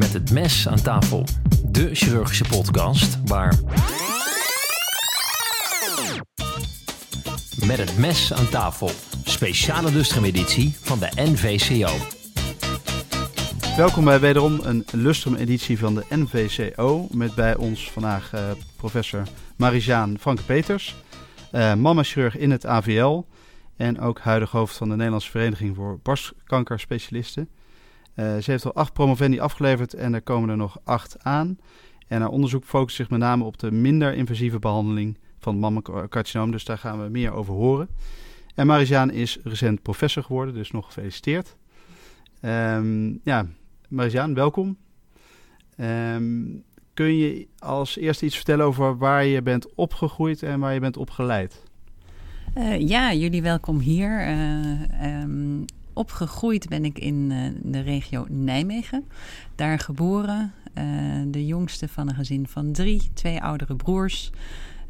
Met het mes aan tafel. De chirurgische podcast waar. Met het mes aan tafel. Speciale lustrum-editie van de NVCO. Welkom bij wederom een lustrum-editie van de NVCO. Met bij ons vandaag uh, professor Marijaan Franke-Peters, uh, mama-chirurg in het AVL en ook huidig hoofd van de Nederlandse Vereniging voor Borstkankerspecialisten. Uh, ze heeft al acht promovendi afgeleverd en er komen er nog acht aan. En haar onderzoek focust zich met name op de minder invasieve behandeling van mammacarcinoom, dus daar gaan we meer over horen. En Marijaan is recent professor geworden, dus nog gefeliciteerd. Um, ja, Marijaan, welkom. Um, kun je als eerste iets vertellen over waar je bent opgegroeid en waar je bent opgeleid? Uh, ja, jullie welkom hier. Uh, opgegroeid ben ik in uh, de regio Nijmegen. Daar geboren, de jongste van een gezin van drie, twee oudere broers.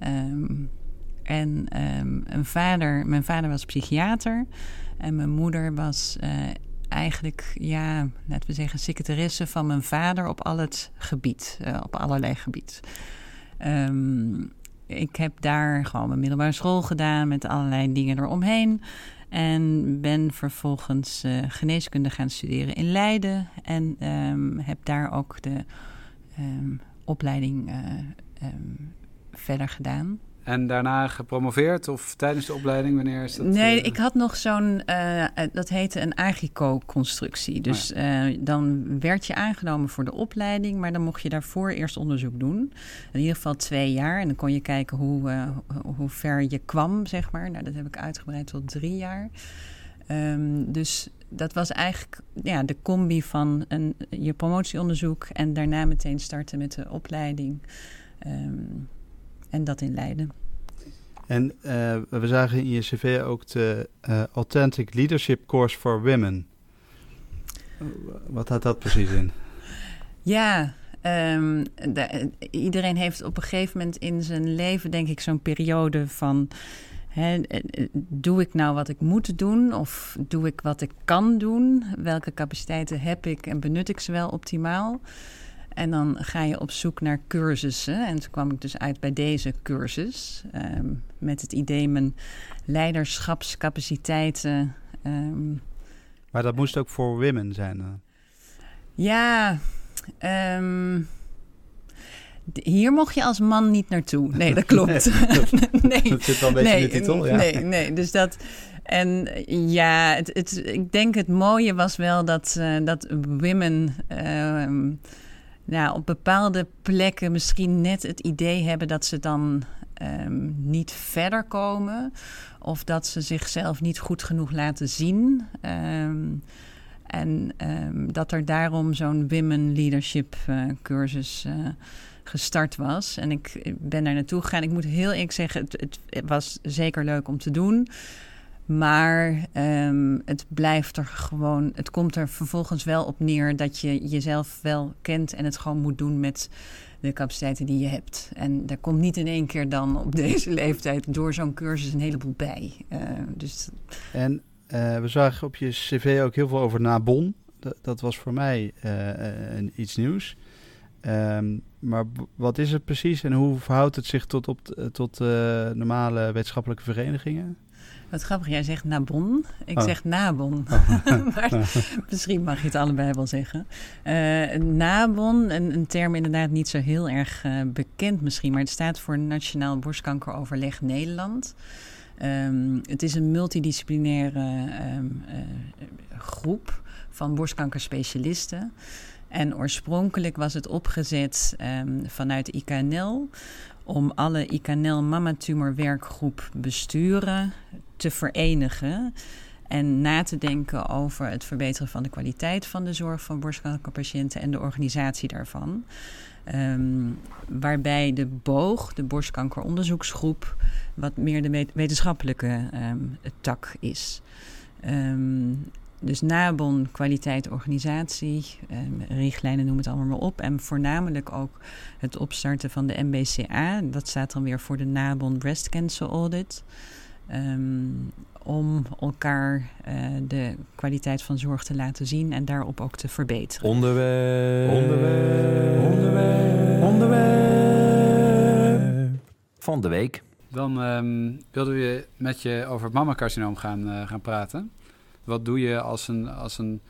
Um, en um, een vader, mijn vader was psychiater en mijn moeder was eigenlijk, ja, laten we zeggen, secretaresse van mijn vader op al het gebied, op allerlei gebied. Um, ik heb daar gewoon mijn middelbare school gedaan met allerlei dingen eromheen. En ben vervolgens uh, geneeskunde gaan studeren in Leiden. En um, heb daar ook de um, opleiding uh, verder gedaan. En daarna gepromoveerd of tijdens de opleiding? Wanneer is dat? Nee, uh... ik had nog zo'n, uh, dat heette een Agico-constructie. Dus uh, dan werd je aangenomen voor de opleiding, maar dan mocht je daarvoor eerst onderzoek doen. In ieder geval twee jaar. En dan kon je kijken hoe, hoe ver je kwam, zeg maar. Nou, dat heb ik uitgebreid tot drie jaar. Um, dus dat was eigenlijk ja, de combi van een, je promotieonderzoek en daarna meteen starten met de opleiding. Um, en dat in Leiden. En uh, we zagen in je cv ook de uh, Authentic Leadership Course for Women. Wat houdt dat precies in? Ja, um, de, iedereen heeft op een gegeven moment in zijn leven, denk ik, zo'n periode van... Doe ik nou wat ik moet doen of doe ik wat ik kan doen? Welke capaciteiten heb ik en benut ik ze wel optimaal? En dan ga je op zoek naar cursussen. En toen kwam ik dus uit bij deze cursus. Um, met het idee mijn leiderschapscapaciteiten. Um, maar dat moest ook voor women zijn? Dan. Ja, um, hier mocht je als man niet naartoe. Nee, dat klopt. nee, dat zit wel een beetje nee, in de titel. Ja. Nee, nee, dus dat... En ja, het, het, ik denk het mooie was wel dat, uh, dat women... Uh, nou, op bepaalde plekken misschien net het idee hebben dat ze dan um, niet verder komen. Of dat ze zichzelf niet goed genoeg laten zien. Um, en um, dat er daarom zo'n Women Leadership uh, cursus uh, gestart was. En ik ben daar naartoe gegaan. Ik moet heel eerlijk zeggen, het, het was zeker leuk om te doen. Maar um, het blijft er gewoon. Het komt er vervolgens wel op neer dat je jezelf wel kent en het gewoon moet doen met de capaciteiten die je hebt. En daar komt niet in één keer dan op deze leeftijd door zo'n cursus een heleboel bij. Uh, dus... En uh, we zagen op je cv ook heel veel over Nabon. Dat, was voor mij uh, iets nieuws. Um, maar wat is het precies en hoe verhoudt het zich tot, op, tot normale wetenschappelijke verenigingen? Wat grappig, jij zegt Nabon. Ik oh. zeg Nabon. Oh. maar misschien mag je het allebei wel zeggen. Uh, Nabon, een, een, term inderdaad niet zo heel erg uh, bekend misschien, maar het staat voor Nationaal Borstkankeroverleg Nederland. Um, het is een multidisciplinaire um, uh, groep van borstkankerspecialisten. En oorspronkelijk was het opgezet um, vanuit IKNL om alle IKNL Mama Tumor werkgroep besturen te verenigen en na te denken over het verbeteren van de kwaliteit van de zorg van borstkankerpatiënten en de organisatie daarvan. Um, waarbij de BOOG, de borstkankeronderzoeksgroep, wat meer de wetenschappelijke um, tak is. Um, dus NABON, kwaliteit, organisatie, richtlijnen noem het allemaal maar op. En voornamelijk ook het opstarten van de MBCA. Dat staat dan weer voor de NABON Breast Cancer Audit. Ehm, om elkaar uh, de kwaliteit van zorg te laten zien en daarop ook te verbeteren. Onderwerp. Onderwerp. Onderwerp. Onderwerp. Van de week. Dan um, wilden we met je over het mammacarcinoom gaan, uh, gaan praten. Wat doe je als een, als een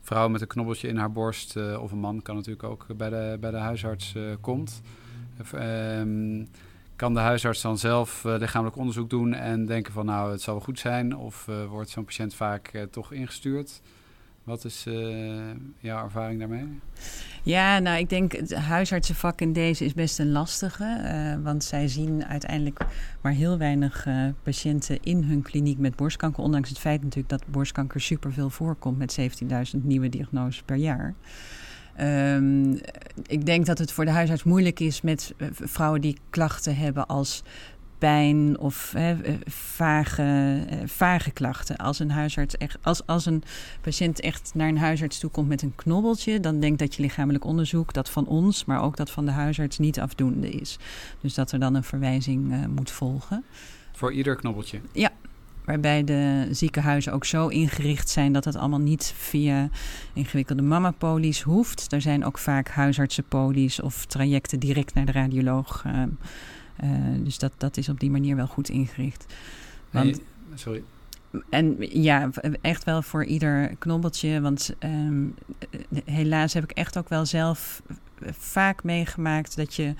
vrouw met een knobbeltje in haar borst, uh, of een man kan natuurlijk ook bij de, bij de huisarts komt? Um, kan de huisarts dan zelf uh, lichamelijk onderzoek doen en denken van nou, het zal wel goed zijn? Of uh, wordt zo'n patiënt vaak uh, toch ingestuurd? Wat is jouw ervaring daarmee? Ja, nou, ik denk het huisartsenvak in deze is best een lastige. want zij zien uiteindelijk maar heel weinig patiënten in hun kliniek met borstkanker. Ondanks het feit natuurlijk dat borstkanker superveel voorkomt met 17.000 nieuwe diagnoses per jaar. Um, ik denk dat het voor de huisarts moeilijk is met eh, vrouwen die klachten hebben als pijn of he, eh, vage, eh, vage klachten. Als een, huisarts echt, als, als een patiënt echt naar een huisarts toe komt met een knobbeltje, dan denk dat je lichamelijk onderzoek, dat van ons, maar ook dat van de huisarts, niet afdoende is. Dus dat er dan een verwijzing uh, moet volgen. Voor ieder knobbeltje? Ja, Waarbij de ziekenhuizen ook zo ingericht zijn dat het allemaal niet via ingewikkelde mamapolies hoeft. Er zijn ook vaak huisartsenpolies of trajecten direct naar de radioloog. Uh, dus dat, dat is op die manier wel goed ingericht. Want, sorry. En ja, echt wel voor ieder knobbeltje. Want um, helaas heb ik echt ook wel zelf vaak meegemaakt dat je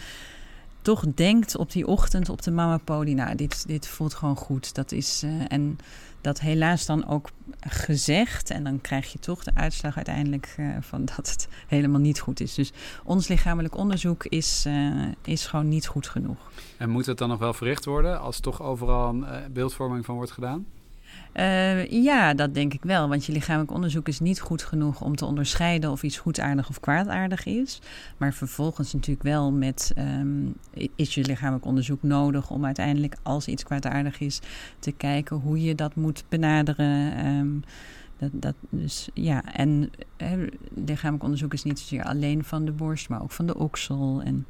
toch denkt op die ochtend op de mama poli, nou, dit, dit voelt gewoon goed. Dat is, uh, en dat helaas dan ook gezegd. En dan krijg je toch de uitslag uiteindelijk uh, van dat het helemaal niet goed is. Dus ons lichamelijk onderzoek is, uh, is gewoon niet goed genoeg. En moet het dan nog wel verricht worden als toch overal een beeldvorming van wordt gedaan? Uh, ja, dat denk ik wel. Want je lichamelijk onderzoek is niet goed genoeg om te onderscheiden of iets goedaardig of kwaadaardig is. Maar vervolgens natuurlijk wel met um, is je lichamelijk onderzoek nodig om uiteindelijk, als iets kwaadaardig is, te kijken hoe je dat moet benaderen. Um, dat, dat, dus ja, en he, lichamelijk onderzoek is niet alleen van de borst, maar ook van de oksel. En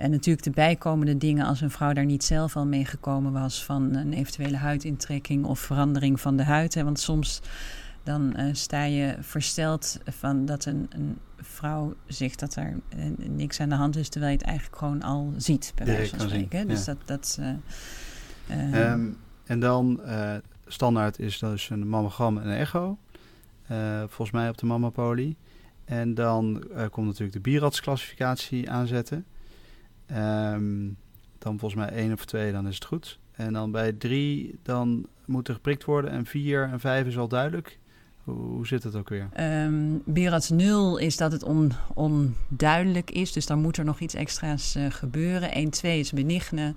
en natuurlijk de bijkomende dingen als een vrouw daar niet zelf al mee gekomen was van een eventuele huidintrekking of verandering van de huid. Hè. Want soms dan uh, sta je versteld van dat een, een vrouw zegt dat er uh, niks aan de hand is, terwijl je het eigenlijk gewoon al ziet, bij wijze van spreken. Dus dat. dat uh, um, en dan standaard is dus een mammogram en een echo. volgens mij op de mammapolie. En dan komt natuurlijk de BIRADS-classificatie aanzetten. Um, dan volgens mij één of twee, dan is het goed. En dan bij drie, dan moet er geprikt worden. En vier en vijf is al duidelijk. Hoe, zit het ook weer? Um, ehm, Birats 0 is dat het on, onduidelijk is. Dus dan moet er nog iets extra's uh, gebeuren. 1, 2 is benigne.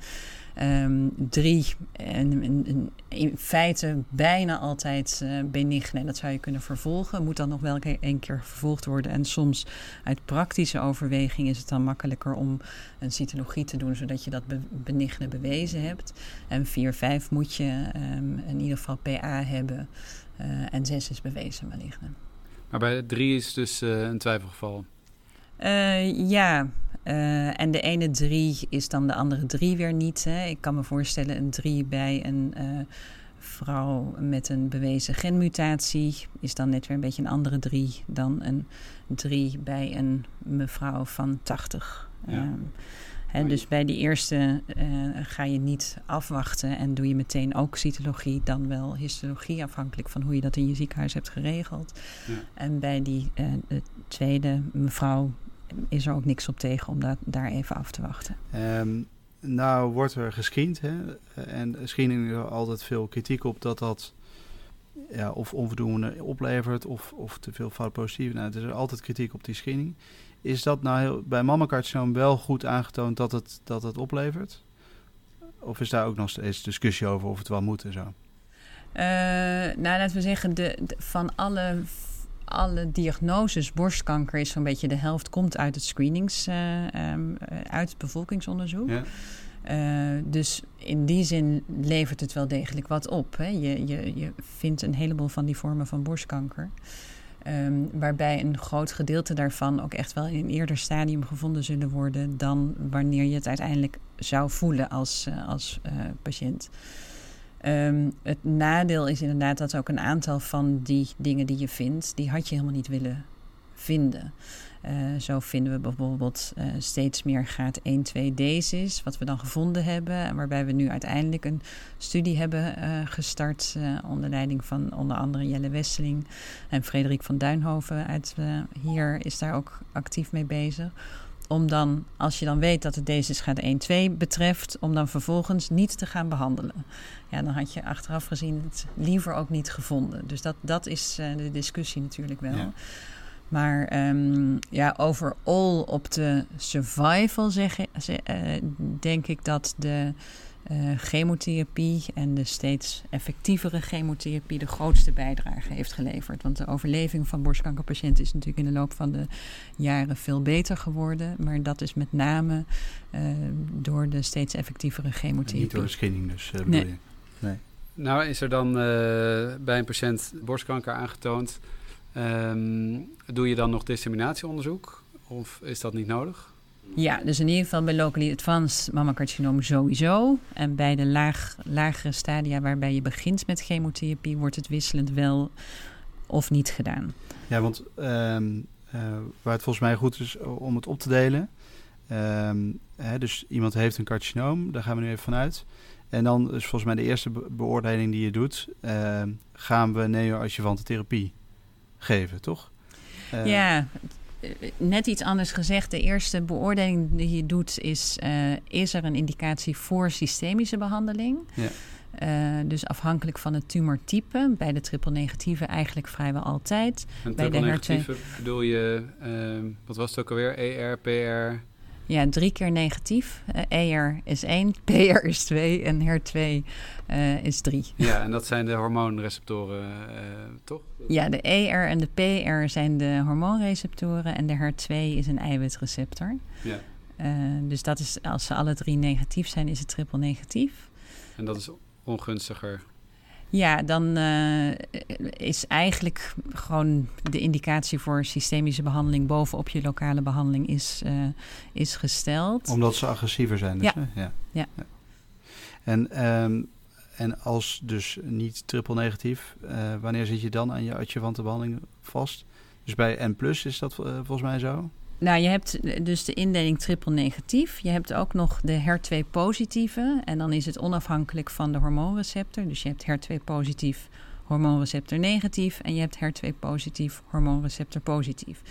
Um, drie, en, en, in feite bijna altijd uh, benigne. En dat zou je kunnen vervolgen. Moet dan nog wel een keer vervolgd worden. En soms uit praktische overweging is het dan makkelijker om een cytologie te doen, zodat je dat be benigne bewezen hebt. En 4, 5 moet je um, in ieder geval PA hebben. Uh, en 6 is bewezen maligne. Maar bij 3 is dus uh, een twijfelgeval? Uh, ja, uh, en de ene drie is dan de andere drie weer niet. Hè. Ik kan me voorstellen een drie bij een uh, vrouw met een bewezen genmutatie is dan net weer een beetje een andere drie dan een drie bij een mevrouw van 80. Ja. Um, hè, dus bij die eerste uh, ga je niet afwachten en doe je meteen ook cytologie, dan wel histologie, afhankelijk van hoe je dat in je ziekenhuis hebt geregeld. Ja. En bij die de tweede mevrouw is er ook niks op tegen om dat, daar even af te wachten. Um, nou wordt er gescreend. Hè? En screening er altijd veel kritiek op dat dat ja, of onvoldoende oplevert of, of te veel fout positief. Nou, er is altijd kritiek op die screening. Is dat nou heel, bij mammacarcinoom wel goed aangetoond dat het, dat het oplevert? Of is daar ook nog steeds discussie over of het wel moet en zo? Uh, nou, laten we zeggen, de, de, van alle alle diagnoses borstkanker is zo'n beetje de helft komt uit het screenings, uh, um, uit het bevolkingsonderzoek. Ja. Uh, dus in die zin levert het wel degelijk wat op. Hè? Je, je, je vindt een heleboel van die vormen van borstkanker. Um, waarbij een groot gedeelte daarvan ook echt wel in een eerder stadium gevonden zullen worden dan wanneer je het uiteindelijk zou voelen als, als uh, patiënt. Ehm, het nadeel is inderdaad dat ook een aantal van die dingen die je vindt, die had je helemaal niet willen vinden. Uh, zo vinden we bijvoorbeeld uh, steeds meer graad 1, 2 D's, wat we dan gevonden hebben. En waarbij we nu uiteindelijk een studie hebben uh, gestart onder leiding van onder andere Jelle Wesseling en Frederik van Duinhoven uit hier is daar ook actief mee bezig. Om dan, als je dan weet dat het deze graad 1, 2 betreft, om dan vervolgens niet te gaan behandelen. Ja, dan had je achteraf gezien het liever ook niet gevonden. Dus dat, dat is de discussie natuurlijk wel. Ja. Maar um, ja, overal op de survival zeg, uh, denk ik dat de uh, chemotherapie en de steeds effectievere chemotherapie de grootste bijdrage heeft geleverd. Want de overleving van borstkankerpatiënten is natuurlijk in de loop van de jaren veel beter geworden. Maar dat is met name uh, door de steeds effectievere chemotherapie. En niet door de screening dus, uh, nee. Je? nee. Nou, is er dan bij een patiënt borstkanker aangetoond Um, doe je dan nog disseminatieonderzoek of is dat niet nodig? Ja, dus in ieder geval bij locally advanced mammacarcinoom sowieso. En bij de laag, lagere stadia waarbij je begint met chemotherapie... wordt het wisselend wel of niet gedaan. Ja, want um, uh, waar het volgens mij goed is om het op te delen... Um, hè, dus iemand heeft een carcinoom, daar gaan we nu even vanuit... En dan is volgens mij de eerste beoordeling die je doet... gaan we neo-adjuvante therapie geven, toch? Uh, ja, net iets anders gezegd. De eerste beoordeling die je doet is... Uh, is er een indicatie voor systemische behandeling? Ja. Uh, dus afhankelijk van het tumortype. Bij de triple negatieve eigenlijk vrijwel altijd. En bij de negatieve bedoel je... wat was het ook alweer? ER, PR... Ja, drie keer negatief. Uh, ER is 1, PR is 2 en HER2 uh, is 3. Ja, en dat zijn de hormoonreceptoren, uh, toch? Ja, de ER en de PR zijn de hormoonreceptoren en de HER2 is een eiwitreceptor. Ja. dus dat is, als ze alle drie negatief zijn, is het triple negatief. En dat is ongunstiger ja, dan uh, is eigenlijk gewoon de indicatie voor systemische behandeling bovenop je lokale behandeling is, uh, is gesteld. Omdat ze agressiever zijn. Dus, ja. ja. ja. ja. En, um, en als dus niet triple negatief, uh, wanneer zit je dan aan je adjuvante behandeling vast? Dus bij N plus is dat volgens mij zo? Nou, je hebt dus de indeling triple negatief. Je hebt ook nog de HER2 positieve. En dan is het onafhankelijk van de hormoonreceptor. Dus je hebt HER2 positief, hormoonreceptor negatief. En je hebt HER2 positief, hormoonreceptor positief.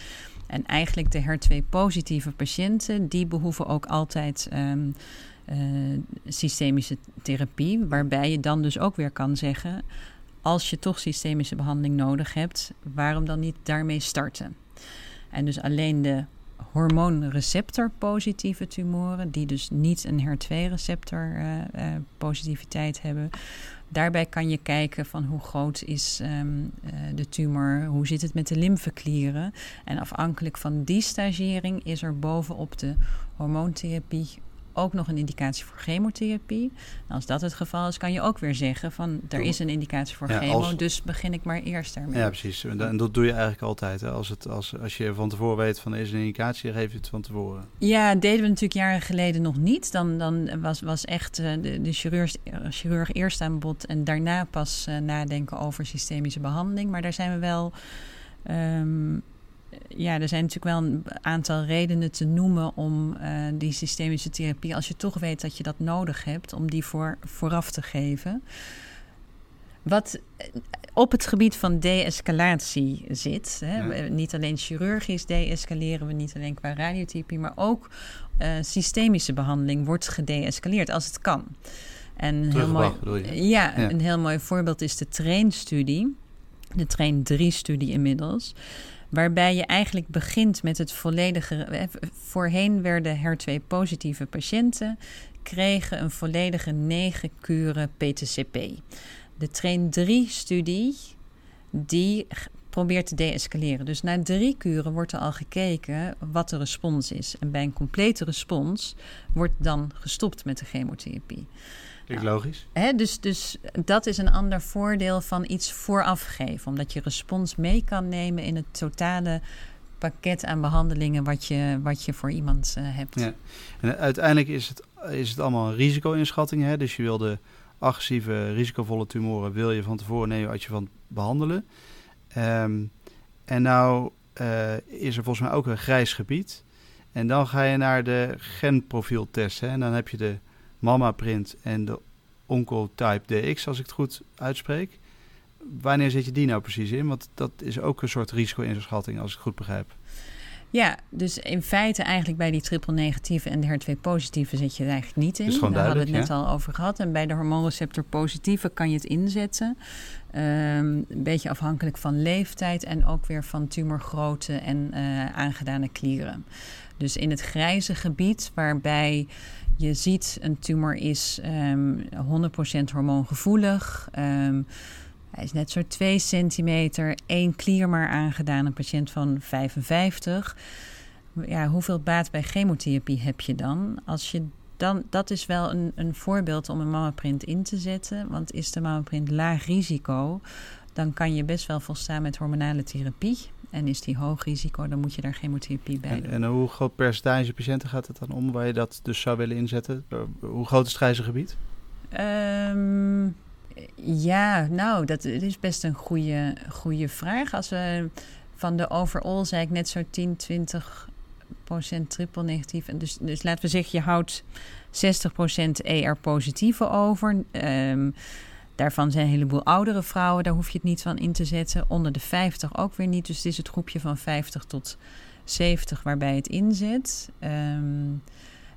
En eigenlijk de HER2 positieve patiënten, die behoeven ook altijd um, uh, systemische therapie. Waarbij je dan dus ook weer kan zeggen, als je toch systemische behandeling nodig hebt, waarom dan niet daarmee starten? En dus alleen de hormoonreceptor positieve tumoren, die dus niet een HER2-receptor uh, uh, positiviteit hebben. Daarbij kan je kijken van hoe groot is um, uh, de tumor, hoe zit het met de lymfeklieren. En afhankelijk van die stagering is er bovenop de hormoontherapie ook nog een indicatie voor chemotherapie. Als dat het geval is, kan je ook weer zeggen van er is een indicatie voor ja, chemo, als... dus begin ik maar eerst daarmee. Ja, precies. En dat doe je eigenlijk altijd. Hè? Als, het, als, als je van tevoren weet van er is een indicatie, geef je het van tevoren. Ja, deden we natuurlijk jaren geleden nog niet. Dan, dan was, was echt uh, de, de chirurg, chirurg eerst aan bod en daarna pas uh, nadenken over systemische behandeling. Maar daar zijn we wel. Um, ja, er zijn natuurlijk wel een aantal redenen te noemen om uh, die systemische therapie, als je toch weet dat je dat nodig hebt, om die voor, vooraf te geven. Wat eh, op het gebied van de-escalatie zit, hè, ja. niet alleen chirurgisch de-escaleren we, niet alleen qua radiotherapie, maar ook uh, systemische behandeling wordt gede-escaleerd als het kan. En heel mooi, ja, ja, een heel mooi voorbeeld is de trainstudie, de train 3-studie inmiddels. Waarbij je eigenlijk begint met het volledige. Voorheen werden HER2-positieve patiënten kregen een volledige negen kuren PTCP. De Train 3-studie die probeert te deescaleren. Dus na drie kuren wordt er al gekeken wat de respons is. En bij een complete respons wordt dan gestopt met de chemotherapie. Klinkt logisch. Hè, dus, dus dat is een ander voordeel van iets voorafgeven. Omdat je respons mee kan nemen in het totale pakket aan behandelingen wat je, wat je voor iemand uh, hebt. Ja. En uiteindelijk is het, is het allemaal een risico-inschatting. Hè? Dus je wil de agressieve, risicovolle tumoren wil je van tevoren neoadjuvant behandelen. Um, en nou uh, is er volgens mij ook een grijs gebied. En dan ga je naar de genprofieltest. Hè? En dan heb je de mama-print en de Oncotype DX, als ik het goed uitspreek. Wanneer zet je die nou precies in? Want dat is ook een soort risico-inschatting, als ik het goed begrijp. Ja, dus in feite eigenlijk bij die triple negatieve en de HER2 positieve zet je het eigenlijk niet in. Daar hadden we het net al over gehad. En bij de hormoonreceptor positieve kan je het inzetten. Um, een beetje afhankelijk van leeftijd en ook weer van tumorgrootte en uh, aangedane klieren. Dus in het grijze gebied waarbij je ziet een tumor is um, ehm, 100% hormoongevoelig. Um, hij is net zo 2 centimeter, één klier maar aangedaan, een patiënt van 55. Ja, hoeveel baat bij chemotherapie heb je dan? Als je dan, dat is wel een, een voorbeeld om een mammaprint in te zetten. Want is de mammaprint laag risico, dan kan je best wel volstaan met hormonale therapie. En is die hoog risico, dan moet je daar chemotherapie bij doen. En, en hoe groot percentage patiënten gaat het dan om waar je dat dus zou willen inzetten? Hoe groot is het grijze gebied? Um, ja, nou, dat is best een goede, goede vraag. Als we van de overall, zei ik net zo 10, 20 procent triple negatief. En dus, dus laten we zeggen, je houdt 60 procent ER positieve over. Um, daarvan zijn een heleboel oudere vrouwen, daar hoef je het niet van in te zetten. Onder de 50 ook weer niet. Dus het is het groepje van 50 tot 70 waarbij het inzet. Um,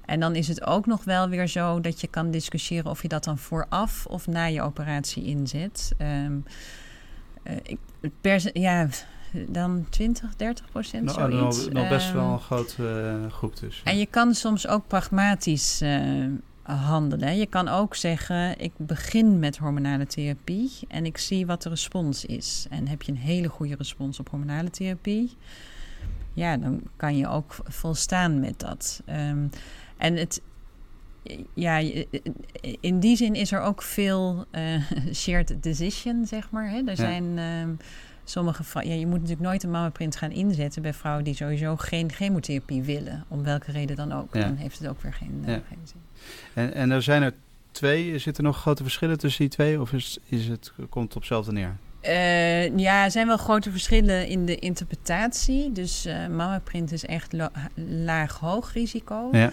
en dan is het ook nog wel weer zo dat je kan discussiëren of je dat dan vooraf of na je operatie inzet. Um, uh, ja, dan 20, 30 procent nou, zoiets. Nog, nog best wel een grote uh, groep dus. En je kan soms ook pragmatisch uh, handelen. Je kan ook zeggen, ik begin met hormonale therapie en ik zie wat de respons is. En heb je een hele goede respons op hormonale therapie, ja, dan kan je ook volstaan met dat. Um, en het, ja, in die zin is er ook veel uh, shared decision, zeg maar. Hè? Er zijn uh, sommige vrouwen... Ja, je moet natuurlijk nooit een mammaprint gaan inzetten bij vrouwen die sowieso geen chemotherapie willen. Om welke reden dan ook. Dan heeft het ook weer geen, uh, geen zin. En, en er zijn er twee. Zitten er nog grote verschillen tussen die twee? Of is, is het, komt het op hetzelfde neer? Uh, ja, er zijn wel grote verschillen in de interpretatie. Dus uh, mammaprint is echt laag-hoog risico. Ja.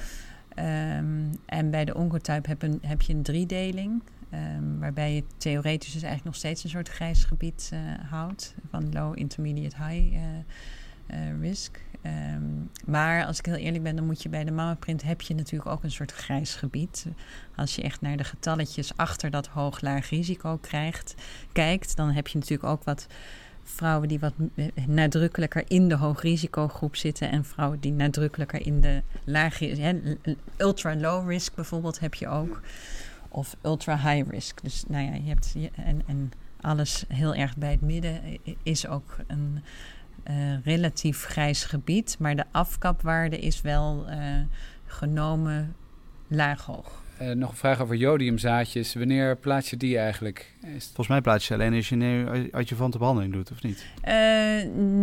Um, en bij de oncotype heb, een, heb je een driedeling. Um, waarbij je theoretisch dus eigenlijk nog steeds een soort grijs gebied uh, houdt. Van low, intermediate, high uh, uh, risk. Um, maar als ik heel eerlijk ben, dan moet je bij de mammaprint heb je natuurlijk ook een soort grijs gebied. Als je echt naar de getalletjes achter dat hoog-laag risico krijgt, kijkt, dan heb je natuurlijk ook wat vrouwen die wat nadrukkelijker in de hoogrisicogroep zitten en vrouwen die nadrukkelijker in de laag, ultra low risk bijvoorbeeld heb je ook. Of ultra high risk. Dus nou ja, je hebt en, en alles heel erg bij het midden is ook een uh, relatief grijs gebied, maar de afkapwaarde is wel uh, genomen laag hoog. Uh, nog een vraag over jodiumzaadjes. Wanneer plaats je die eigenlijk? Volgens mij plaats je alleen als je een adjuvante behandeling doet, of niet? Uh,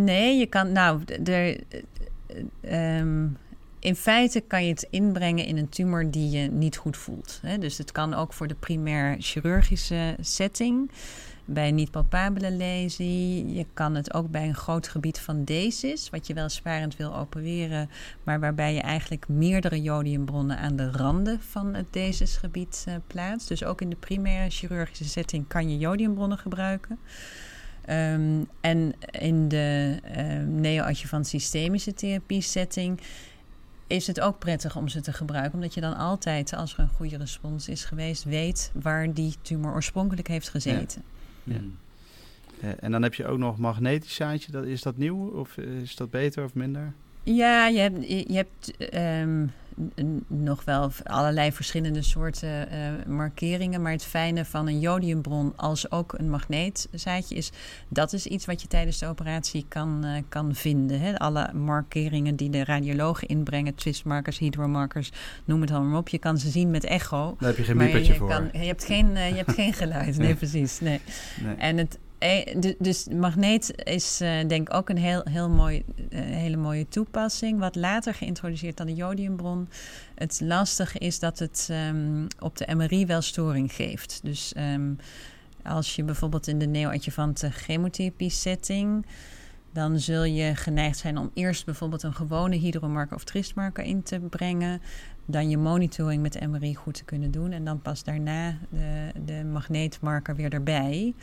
nee, je kan... Nou, er, um, in feite kan je het inbrengen in een tumor die je niet goed voelt. Hè? Dus het kan ook voor de primair chirurgische setting bij niet-palpabele lesie. Je kan het ook bij een groot gebied van desis, wat je wel sparend wil opereren, maar waarbij je eigenlijk meerdere jodiumbronnen aan de randen van het desisgebied uh, plaatst. Dus ook in de primaire chirurgische setting kan je jodiumbronnen gebruiken. Um, en in de uh, neoadjuvant systemische therapie setting is het ook prettig om ze te gebruiken. Omdat je dan altijd, als er een goede respons is geweest, weet waar die tumor oorspronkelijk heeft gezeten. Ja. Hmm. Eh, en dan heb je ook nog magnetisch zaadje. Dat, is dat nieuw of is dat beter of minder? Ja, je hebt, je hebt um, nog wel allerlei verschillende soorten uh, markeringen. Maar het fijne van een jodiumbron als ook een magneetzaadje is... dat is iets wat je tijdens de operatie kan, uh, kan vinden. Hè? Alle markeringen die de radiologen inbrengen, twistmarkers, hydromarkers, noem het allemaal op. Je kan ze zien met echo. Daar heb je geen biepertje voor. Kan, je, hebt geen, uh, je hebt geen geluid, nee, precies. Nee. nee. En het eh, dus magneet is uh, denk ik ook een heel, heel mooi, uh, hele mooie toepassing. Wat later geïntroduceerd dan de jodiumbron. Het lastige is dat het um, op de MRI wel storing geeft. Dus um, als je bijvoorbeeld in de neoadjuvante chemotherapie setting... dan zul je geneigd zijn om eerst bijvoorbeeld een gewone hydromarker of tristmarker in te brengen dan je monitoring met MRI goed te kunnen doen. En dan pas daarna de, de magneetmarker weer erbij.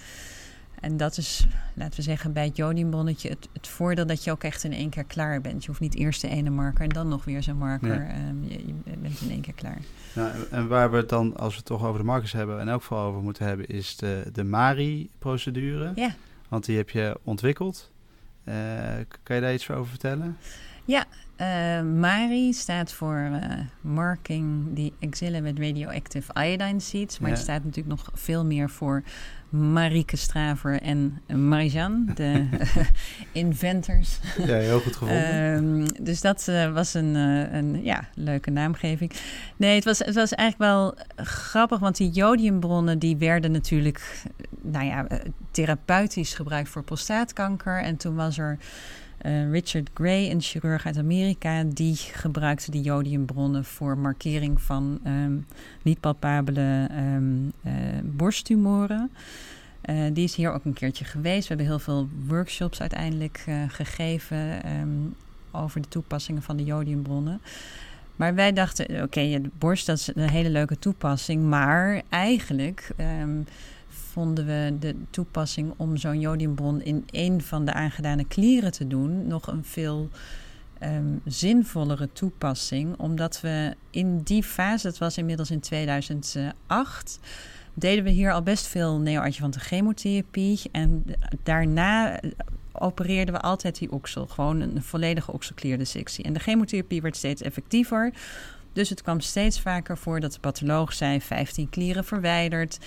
En dat is, laten we zeggen, bij het jodiumbonnetje het, het voordeel dat je ook echt in één keer klaar bent. Je hoeft niet eerst de ene marker en dan nog weer zo'n marker. Um, je, je, bent in één keer klaar. Nou, en waar we het dan, als we het toch over de markers hebben, en ook vooral over moeten hebben, is de, de MARI-procedure. Ja. Want die heb je ontwikkeld. Uh, kan je daar iets over vertellen? Ja, uh, MARI staat voor uh, Marking the Axilla with Radioactive Iodine Seeds. Maar ja. het staat natuurlijk nog veel meer voor Marieke Straver en Marijan, de inventors. Ja, heel goed gevonden. um, dus dat uh, was een, uh, een ja, leuke naamgeving. Nee, het was, het was eigenlijk wel grappig, want die jodiumbronnen die werden natuurlijk nou ja, therapeutisch gebruikt voor prostaatkanker. En toen was er uh, Richard Gray, een chirurg uit Amerika, die gebruikte die jodiumbronnen voor markering van um, niet palpabele um, uh, borsttumoren. Uh, die is hier ook een keertje geweest. We hebben heel veel workshops uiteindelijk gegeven um, over de toepassingen van de jodiumbronnen. Maar wij dachten, oké, de borst dat is een hele leuke toepassing, maar eigenlijk vonden we de toepassing om zo'n jodiumbron in een van de aangedane klieren te doen nog een veel um, zinvollere toepassing. Omdat we in die fase, dat was inmiddels in 2008, deden we hier al best veel neoadjuvante chemotherapie. En daarna opereerden we altijd die oksel. Gewoon een volledige okselklierdissectie. En de chemotherapie werd steeds effectiever. Dus het kwam steeds vaker voor dat de patholoog zei: 15 klieren verwijderd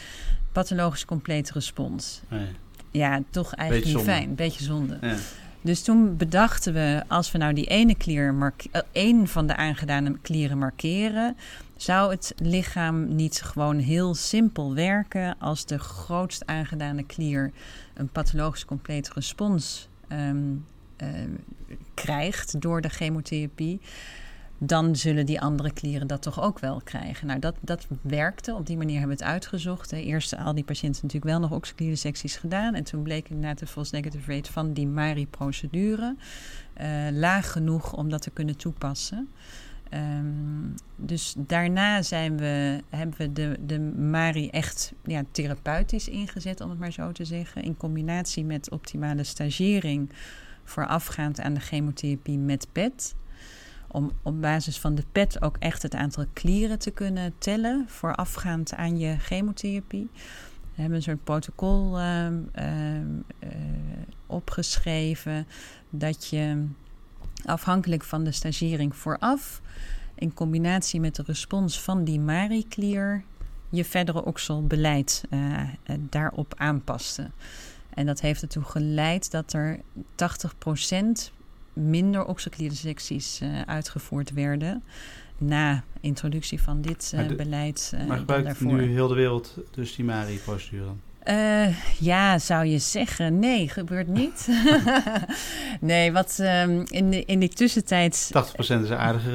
pathologisch complete respons. Nee. Ja, toch eigenlijk Beetje niet zonde. fijn. Beetje zonde. Ja. Dus toen bedachten we, als we nou die ene klier, uh, één van de aangedane klieren markeren, zou het lichaam niet gewoon heel simpel werken als de grootst aangedane klier een pathologisch complete respons um, uh, krijgt door de chemotherapie dan zullen die andere klieren dat toch ook wel krijgen. Nou, dat, dat werkte. Op die manier hebben we het uitgezocht. Eerst al die patiënten natuurlijk wel nog oxyclierdissecties gedaan. En toen bleek inderdaad de false negative rate van die MARI-procedure uh, laag genoeg om dat te kunnen toepassen. Um, dus daarna zijn we, hebben we de, de MARI echt ja, therapeutisch ingezet, om het maar zo te zeggen. In combinatie met optimale stagering voorafgaand aan de chemotherapie met PET om op basis van de PET ook echt het aantal klieren te kunnen tellen voorafgaand aan je chemotherapie. We hebben een soort protocol uh, uh, uh, opgeschreven dat je afhankelijk van de stagering vooraf, in combinatie met de respons van die MARI-klier, je verdere okselbeleid daarop aanpaste. En dat heeft ertoe geleid dat er 80% minder oxyclierdissecties uh, uitgevoerd werden na introductie van dit de, beleid. Uh, maar gebruikt nu heel de wereld dus die MARI-procedure? Uh, ja, zou je zeggen. Nee, gebeurt niet. nee, wat um, in, de, in die tussentijd... 80% is een aardige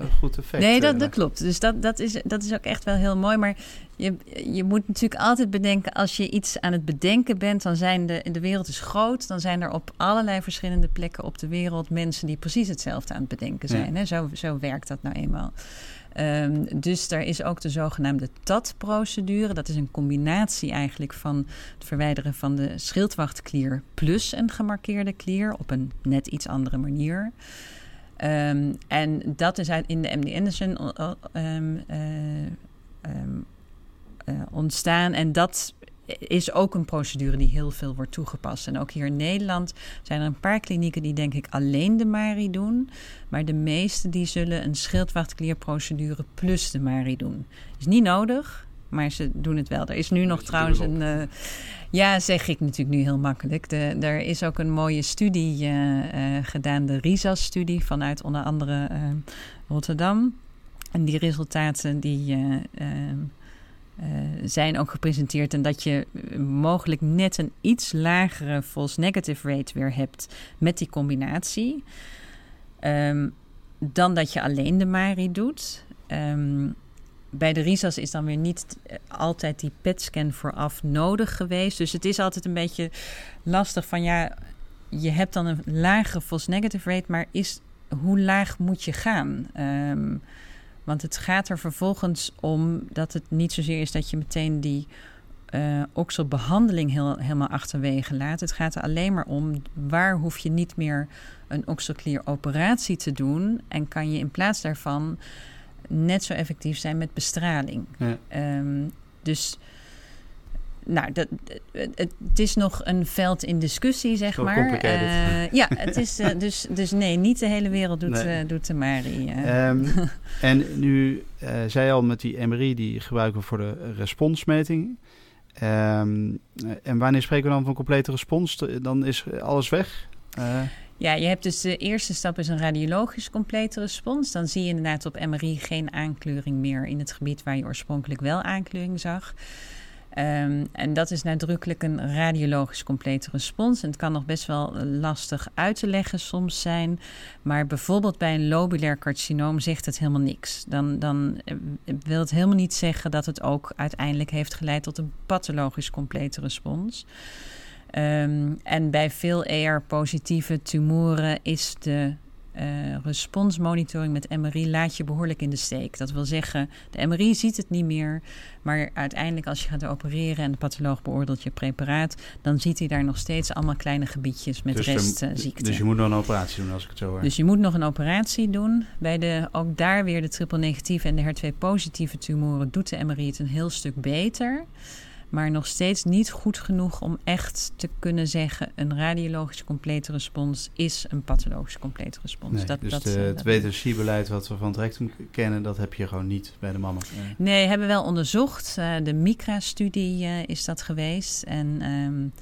uh, goed effect. Nee, dat, dat klopt. Dus dat, dat, is, dat is ook echt wel heel mooi. Maar je, je moet natuurlijk altijd bedenken... als je iets aan het bedenken bent... dan zijn de, de wereld is groot. Dan zijn er op allerlei verschillende plekken op de wereld... mensen die precies hetzelfde aan het bedenken zijn. Ja. Hè? Zo, zo werkt dat nou eenmaal. Um, dus er is ook de zogenaamde TAT-procedure. Dat is een combinatie eigenlijk van het verwijderen van de schildwachtklier plus een gemarkeerde klier op een net iets andere manier. Um, en dat is in de MD Anderson um, uh, ontstaan. En dat is ook een procedure die heel veel wordt toegepast. En ook hier in Nederland zijn er een paar klinieken die denk ik alleen de MARI doen. Maar de meeste die zullen een schildwachtklierprocedure plus de MARI doen. Is niet nodig, maar ze doen het wel. Er is nu nog trouwens een... Uh, ja, zeg ik natuurlijk nu heel makkelijk. De, er is ook een mooie studie uh, uh, gedaan, de RISAS-studie vanuit onder andere Rotterdam. En die resultaten die... zijn ook gepresenteerd. En dat je mogelijk net een iets lagere false negative rate weer hebt met die combinatie. Ehm, dan dat je alleen de MARI doet. Ehm, bij de RISA's is dan weer niet altijd die PET-scan vooraf nodig geweest. Dus het is altijd een beetje lastig van ja, je hebt dan een lagere false negative rate, maar is, hoe laag moet je gaan? Ehm, want het gaat er vervolgens om dat het niet zozeer is dat je meteen die uh, okselbehandeling heel, helemaal achterwege laat. Het gaat er alleen maar om waar hoef je niet meer een okselklier operatie te doen en kan je in plaats daarvan net zo effectief zijn met bestraling. Ja. Ehm, dus nou, dat, het, is nog een veld in discussie, zeg maar. Uh, ja, het is uh, dus, dus nee, niet de hele wereld doet, nee. uh, doet de MARI. Um, en nu zei je al met die MRI, die gebruiken we voor de responsmeting. Um, en wanneer spreken we dan van complete respons? Dan is alles weg? Ja, je hebt dus de eerste stap is een radiologisch complete respons. Dan zie je inderdaad op MRI geen aankleuring meer in het gebied waar je oorspronkelijk wel aankleuring zag. Um, en dat is nadrukkelijk een radiologisch complete respons. En het kan nog best wel lastig uit te leggen soms zijn. Maar bijvoorbeeld bij een lobulair carcinoom zegt het helemaal niks. Dan, dan eh, wil het helemaal niet zeggen dat het ook uiteindelijk heeft geleid tot een pathologisch complete respons. Um, en bij veel ER-positieve tumoren is de uh, responsmonitoring met MRI laat je behoorlijk in de steek. Dat wil zeggen, de MRI ziet het niet meer, maar uiteindelijk als je gaat opereren en de patholoog beoordeelt je preparaat, dan ziet hij daar nog steeds allemaal kleine gebiedjes met dus restziekte. dus je moet nog een operatie doen als ik het zo hoor. Dus je moet nog een operatie doen. Bij de, ook daar weer de triple negatieve en de HER2 positieve tumoren doet de MRI het een heel stuk beter maar nog steeds niet goed genoeg om echt te kunnen zeggen: een radiologische complete respons is een pathologische complete respons. Nee, dat, dus dat, de, het WTC-beleid wat we van het rectum kennen, dat heb je gewoon niet bij de mama. Nee, hebben we wel onderzocht. Uh, de MICRA-studie uh, is dat geweest. En um,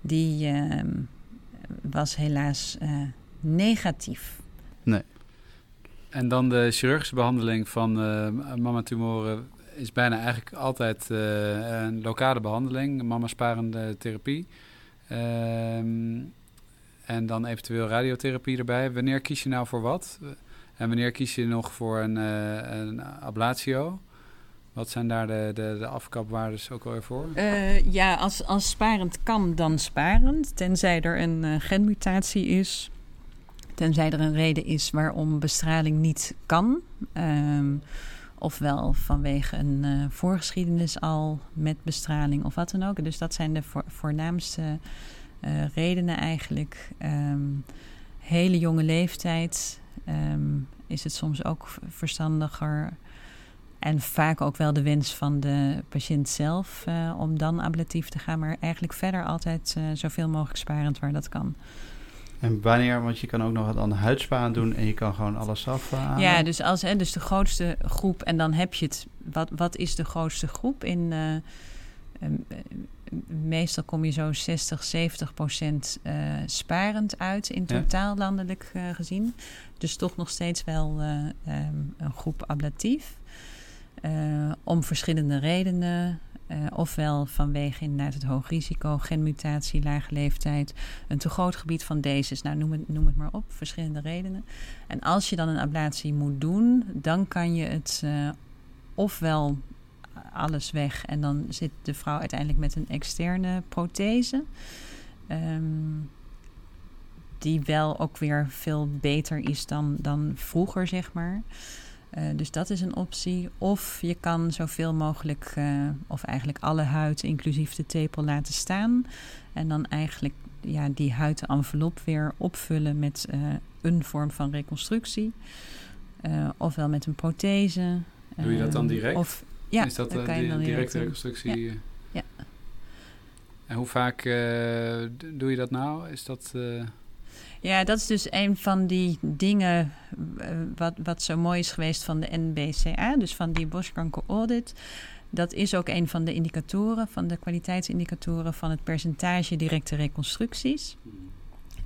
die um, was helaas uh, negatief. Nee. En dan de chirurgische behandeling van mama-tumoren is bijna eigenlijk altijd uh, een lokale behandeling, mama-sparende therapie. Ehm, en dan eventueel radiotherapie erbij. Wanneer kies je nou voor wat? En wanneer kies je nog voor een, uh, een ablatio? Wat zijn daar de, de, de afkapwaardes ook alweer voor? Uh, ja, als, als sparend kan, dan sparend. Tenzij er een genmutatie is. Tenzij er een reden is waarom bestraling niet kan. Um, Ofwel vanwege een uh, voorgeschiedenis al met bestraling of wat dan ook. Dus dat zijn de voornaamste uh, redenen eigenlijk. Um, hele jonge leeftijd um, is het soms ook verstandiger. En vaak ook wel de wens van de patiënt zelf uh, om dan ablatief te gaan. Maar eigenlijk verder altijd zoveel mogelijk sparend waar dat kan. En wanneer, want je kan ook nog wat aan de doen en je kan gewoon alles af. Uh, ja, dus, als, hè, dus de grootste groep, en dan heb je het. Wat, wat is de grootste groep? In, uh, meestal kom je zo 60, 70 procent uh, sparend uit in totaal landelijk gezien. Dus toch nog steeds wel um, een groep ablatief. om verschillende redenen. Uh, ofwel vanwege inderdaad het hoog risico, genmutatie, lage leeftijd, een te groot gebied van deze. Nou, noem het, noem het maar op, verschillende redenen. En als je dan een ablatie moet doen, dan kan je het uh, ofwel alles weg en dan zit de vrouw uiteindelijk met een externe prothese. Um, die wel ook weer veel beter is dan, dan vroeger, zeg maar. Uh, dus dat is een optie. Of je kan zoveel mogelijk, uh, of eigenlijk alle huid, inclusief de tepel, laten staan. En dan eigenlijk ja, die huidenvelop weer opvullen met uh, een vorm van reconstructie. ofwel met een prothese. Doe je dat dan direct? Of, ja, is dat de directe reconstructie? Ja. ja. En hoe vaak doe je dat nou? Is dat... Ja, dat is dus een van die dingen eh, wat, wat zo mooi is geweest van de NBCA, dus van die borstkanker audit. Dat is ook een van de indicatoren, van de kwaliteitsindicatoren van het percentage directe reconstructies.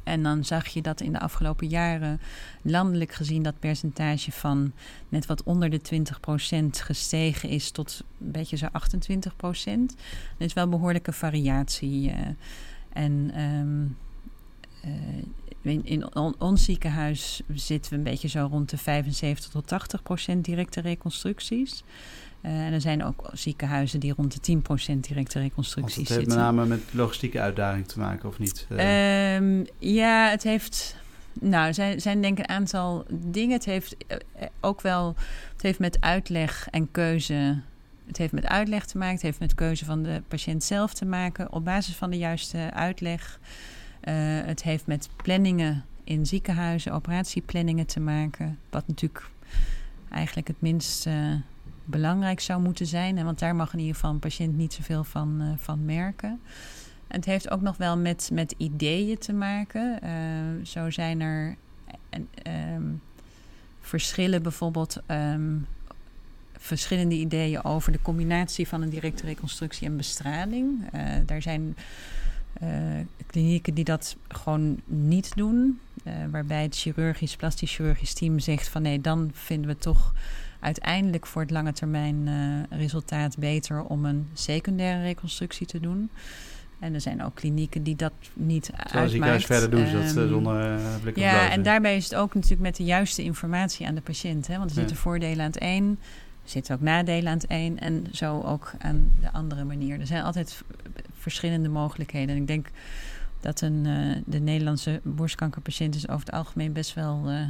En dan zag je dat in de afgelopen jaren landelijk gezien dat percentage van net wat onder de 20% gestegen is tot een beetje zo 28%. Dat is wel behoorlijke variatie. Uh, en um, uh, in ons ziekenhuis zitten we een beetje zo rond de 75 tot 80 procent directe reconstructies. Uh, en er zijn ook ziekenhuizen die rond de 10% directe reconstructies zitten. Het heeft met name met logistieke uitdaging te maken, of niet? Uh. Um, ja, het heeft. Nou, zijn, zijn denk ik een aantal dingen. Het heeft ook wel. Het heeft met uitleg en keuze. Het heeft met uitleg te maken. Het heeft met keuze van de patiënt zelf te maken. Op basis van de juiste uitleg. Uh, het heeft met planningen in ziekenhuizen, operatieplanningen te maken. Wat natuurlijk eigenlijk het minst uh, belangrijk zou moeten zijn. Want daar mag in ieder geval een patiënt niet zoveel van, uh, van merken. En het heeft ook nog wel met, met ideeën te maken. Zo zijn er um, verschillen, bijvoorbeeld um, verschillende ideeën over de combinatie van een directe reconstructie en bestraling. Uh, daar zijn klinieken die dat gewoon niet doen. waarbij het chirurgisch, plastisch chirurgisch team zegt van nee, dan vinden we toch uiteindelijk voor het lange termijn uh, resultaat beter om een secundaire reconstructie te doen. En er zijn ook klinieken die dat niet Terwijl uitmaakt. ziekenhuis verder doen ze dat um, zonder uh, blik op Ja, en daarbij is het ook natuurlijk met de juiste informatie aan de patiënt. Hè? Want er zitten ja. voordelen aan het een, zitten ook nadelen aan het een... en zo ook aan de andere manier. Er zijn altijd verschillende mogelijkheden. En ik denk dat een, uh, de Nederlandse borstkankerpatiënt is over het algemeen best wel... Uh,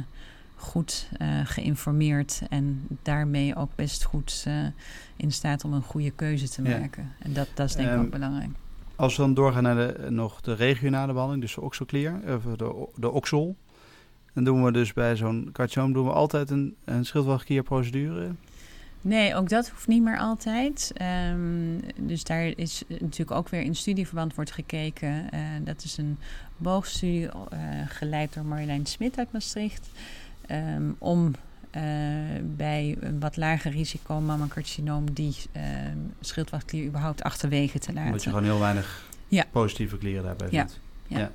goed uh, geïnformeerd en daarmee ook best goed in staat om een goede keuze te maken. Ja. En dat, dat is denk ik um, ook belangrijk. Als we dan doorgaan naar de, nog de regionale behandeling, dus de oxoclear, of de, de oxol. Dan doen we dus bij zo'n carcinoom doen we altijd een, een schildwachtklierprocedure. Nee, ook dat hoeft niet meer altijd. Um, dus daar is natuurlijk ook weer in studieverband wordt gekeken. Uh, dat is een boogstudie uh, geleid door Marjolein Smit uit Maastricht. Um, om uh, bij een wat lager risico mammacarcinoom die uh, schildwachtklier überhaupt achterwege te laten. Omdat je gewoon heel weinig ja. positieve klieren daarbij ja. vindt. Ja.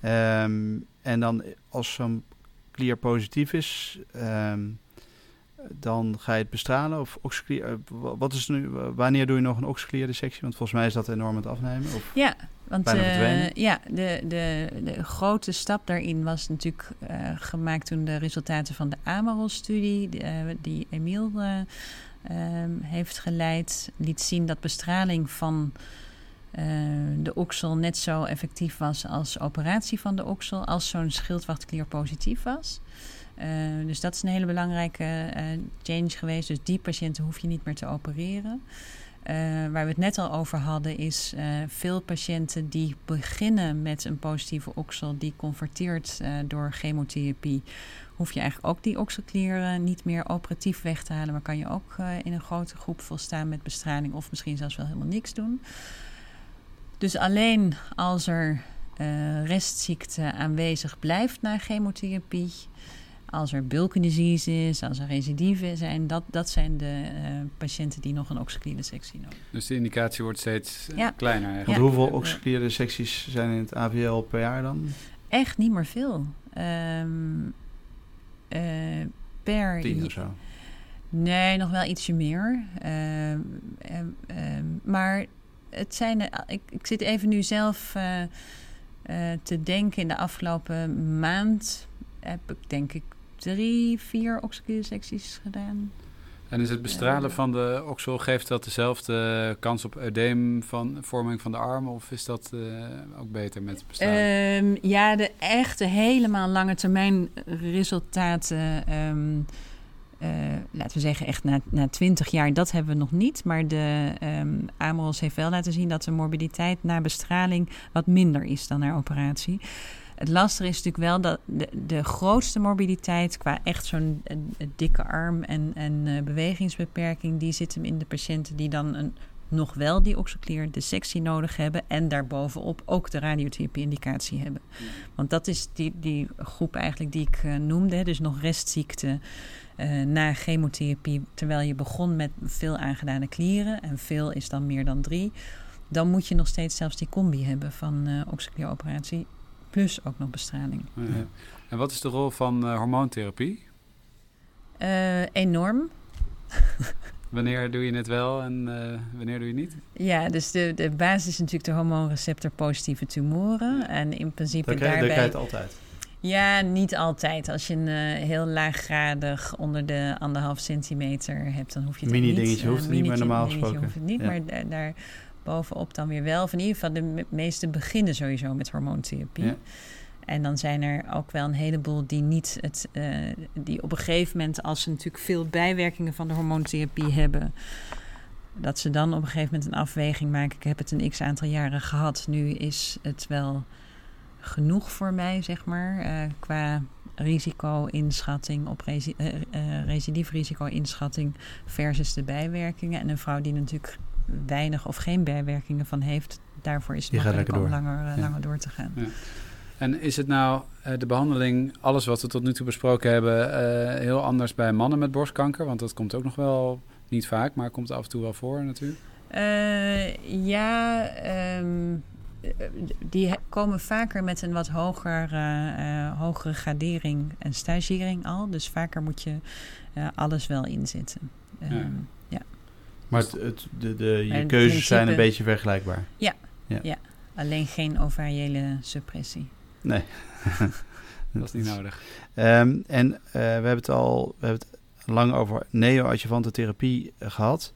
ja. Um, en dan als zo'n klier positief is, dan ga je het bestralen of oxyclear. Wat is nu, wanneer doe je nog een oxyclear-dissectie? Want volgens mij is dat enorm het afnemen. Of ja, want uh, ja, de, de, de grote stap daarin was natuurlijk uh, gemaakt toen de resultaten van de Amarol-studie, uh, die Emiel um, heeft geleid, liet zien dat bestraling van de oksel net zo effectief was als operatie van de oksel, als zo'n schildwachtklier positief was. Uh, dus dat is een hele belangrijke uh, change geweest. Dus die patiënten hoef je niet meer te opereren. Uh, waar we het net al over hadden, is veel patiënten die beginnen met een positieve oksel, die converteert door chemotherapie. Hoef je eigenlijk ook die okselklieren niet meer operatief weg te halen, maar kan je ook in een grote groep volstaan met bestraling of misschien zelfs wel helemaal niks doen. Dus alleen als er restziekte aanwezig blijft na chemotherapie, als er bulk disease is, als er recidieven zijn, dat, dat zijn de uh, patiënten die nog een oxyclierdissectie nodig hebben. Dus de indicatie wordt steeds uh, ja. kleiner eigenlijk. Want hoeveel oxyclierdissecties zijn in het AVL per jaar dan? Echt niet meer veel. Um, uh, per... Tien of zo? Nee, nog wel ietsje meer. maar het zijn... Ik, ik zit even nu zelf te denken in de afgelopen maand heb ik denk ik drie, vier oxyclierdissecties gedaan. En is het bestralen uh, van de oksel, geeft dat dezelfde kans op eudeem van vorming van de arm? Of is dat uh, ook beter met bestralen? Um, ja, de echte helemaal lange termijn resultaten... Um, uh, laten we zeggen echt na, na 20 jaar, dat hebben we nog niet. Maar de um, AMROS heeft wel laten zien dat de morbiditeit na bestraling wat minder is dan na operatie. Het lastige is natuurlijk wel dat de, de grootste morbiditeit qua echt zo'n dikke arm en, en uh, bewegingsbeperking, die zit hem in de patiënten die dan een, nog wel die oxoclear dissectie nodig hebben en daarbovenop ook de radiotherapie-indicatie hebben. Ja. Want dat is die, die groep eigenlijk die ik uh, noemde, dus nog restziekte uh, na chemotherapie, terwijl je begon met veel aangedane klieren en veel is dan meer dan drie. Dan moet je nog steeds zelfs die combi hebben van uh, operatie plus ook nog bestraling. Ja. En wat is de rol van uh, hormoontherapie? Uh, enorm. wanneer doe je het wel en uh, wanneer doe je niet? Ja, dus de, de basis is natuurlijk de hormoonreceptor positieve tumoren. En in principe dat krijg, daarbij... Dat krijg je altijd? Ja, niet altijd. Als je een uh, heel laaggradig onder de anderhalf centimeter hebt, dan hoef je het mini niet. dingetje hoeft het niet, maar normaal gesproken. hoeft het niet, ja. maar daar, daar bovenop dan weer wel. Van in ieder geval de meeste beginnen sowieso met hormoontherapie. Ja. En dan zijn er ook wel een heleboel die niet het, uh, die op een gegeven moment, als ze natuurlijk veel bijwerkingen van de hormoontherapie hebben, dat ze dan op een gegeven moment een afweging maken. Ik heb het een x aantal jaren gehad. Nu is het wel genoeg voor mij, zeg maar, uh, qua risico-inschatting op resi uh, uh, recidiefrisico-inschatting versus de bijwerkingen. En een vrouw die natuurlijk weinig of geen bijwerkingen van heeft, daarvoor is het makkelijk om langer, ja. langer door te gaan. Ja. En is het nou uh, de behandeling, alles wat we tot nu toe besproken hebben, uh, heel anders bij mannen met borstkanker? Want dat komt ook nog wel niet vaak, maar komt af en toe wel voor natuurlijk. Uh, ja, um, die komen vaker met een wat hoger, hogere gradering en stagering al. Dus vaker moet je alles wel inzetten. Um, ja. ja. Maar het, het, de, de, je keuzes principe, zijn een beetje vergelijkbaar. Ja, ja. ja. alleen geen ovariële suppressie. Nee. dat is niet nodig. Um, en uh, we hebben het al we hebben het lang over neo-adjuvante therapie gehad.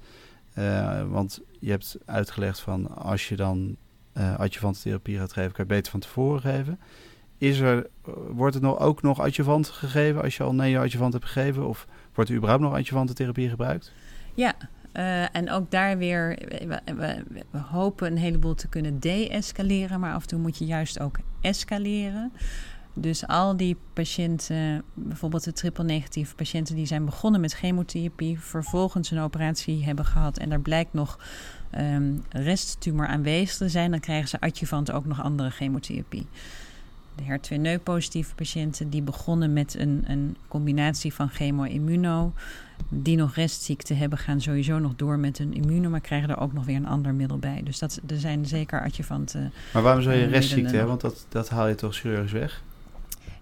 Uh, want je hebt uitgelegd van als je dan uh, adjuvante therapie gaat geven, kan je beter van tevoren geven. Is er, wordt het nog, ook nog adjuvant gegeven als je al neo-adjuvant hebt gegeven? Of wordt er überhaupt nog adjuvante therapie gebruikt? Ja, uh, en ook daar weer, we, we, hopen een heleboel te kunnen de-escaleren, maar af en toe moet je juist ook escaleren. Dus al die patiënten, bijvoorbeeld de triple-negatieve patiënten, die zijn begonnen met chemotherapie, vervolgens een operatie hebben gehad en er blijkt nog um, resttumor aanwezig te zijn, dan krijgen ze adjuvant ook nog andere chemotherapie. De HER2-positieve patiënten die begonnen met een, een combinatie van chemo-immuno, die nog restziekte hebben, gaan sowieso nog door met een immuno, maar krijgen er ook nog weer een ander middel bij. Dus dat, er zijn zeker adjuvanten. Maar waarom zou je uh, restziekte hebben? Want dat, dat haal je toch chirurgisch weg?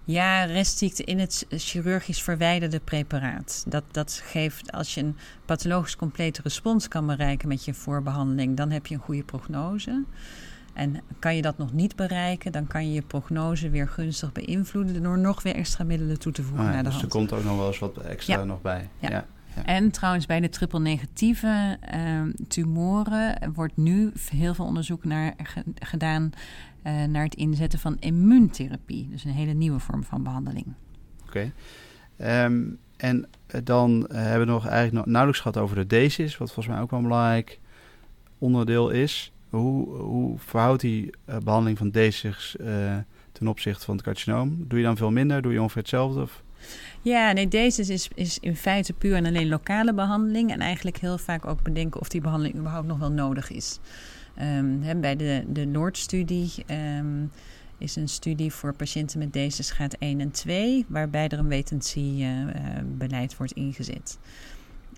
Ja, restziekte in het chirurgisch verwijderde preparaat. Dat, dat geeft, als je een pathologisch complete respons kan bereiken met je voorbehandeling, dan heb je een goede prognose. En kan je dat nog niet bereiken, dan kan je je prognose weer gunstig beïnvloeden door nog weer extra middelen toe te voegen ah, naar de dus hand. er komt ook nog wel eens wat extra ja. nog bij. Ja. ja. Ja. En trouwens, bij de triple-negatieve uh, tumoren wordt nu heel veel onderzoek naar, gedaan uh, naar het inzetten van immuuntherapie. Dus een hele nieuwe vorm van behandeling. Oké. Okay. Um, en dan uh, hebben we nog eigenlijk nog nauwelijks gehad over de DESIS, wat volgens mij ook wel een belangrijk onderdeel is. Hoe, verhoudt die behandeling van DESIS ten opzichte van het carcinoom? Doe je dan veel minder? Doe je ongeveer hetzelfde? Ja, nee, deze is, is in feite puur en alleen lokale behandeling. En eigenlijk heel vaak ook bedenken of die behandeling überhaupt nog wel nodig is. Hè, bij de, de Noordstudie um, is een studie voor patiënten met deze schaat 1 en 2, waarbij er een wetentiebeleid uh, wordt ingezet.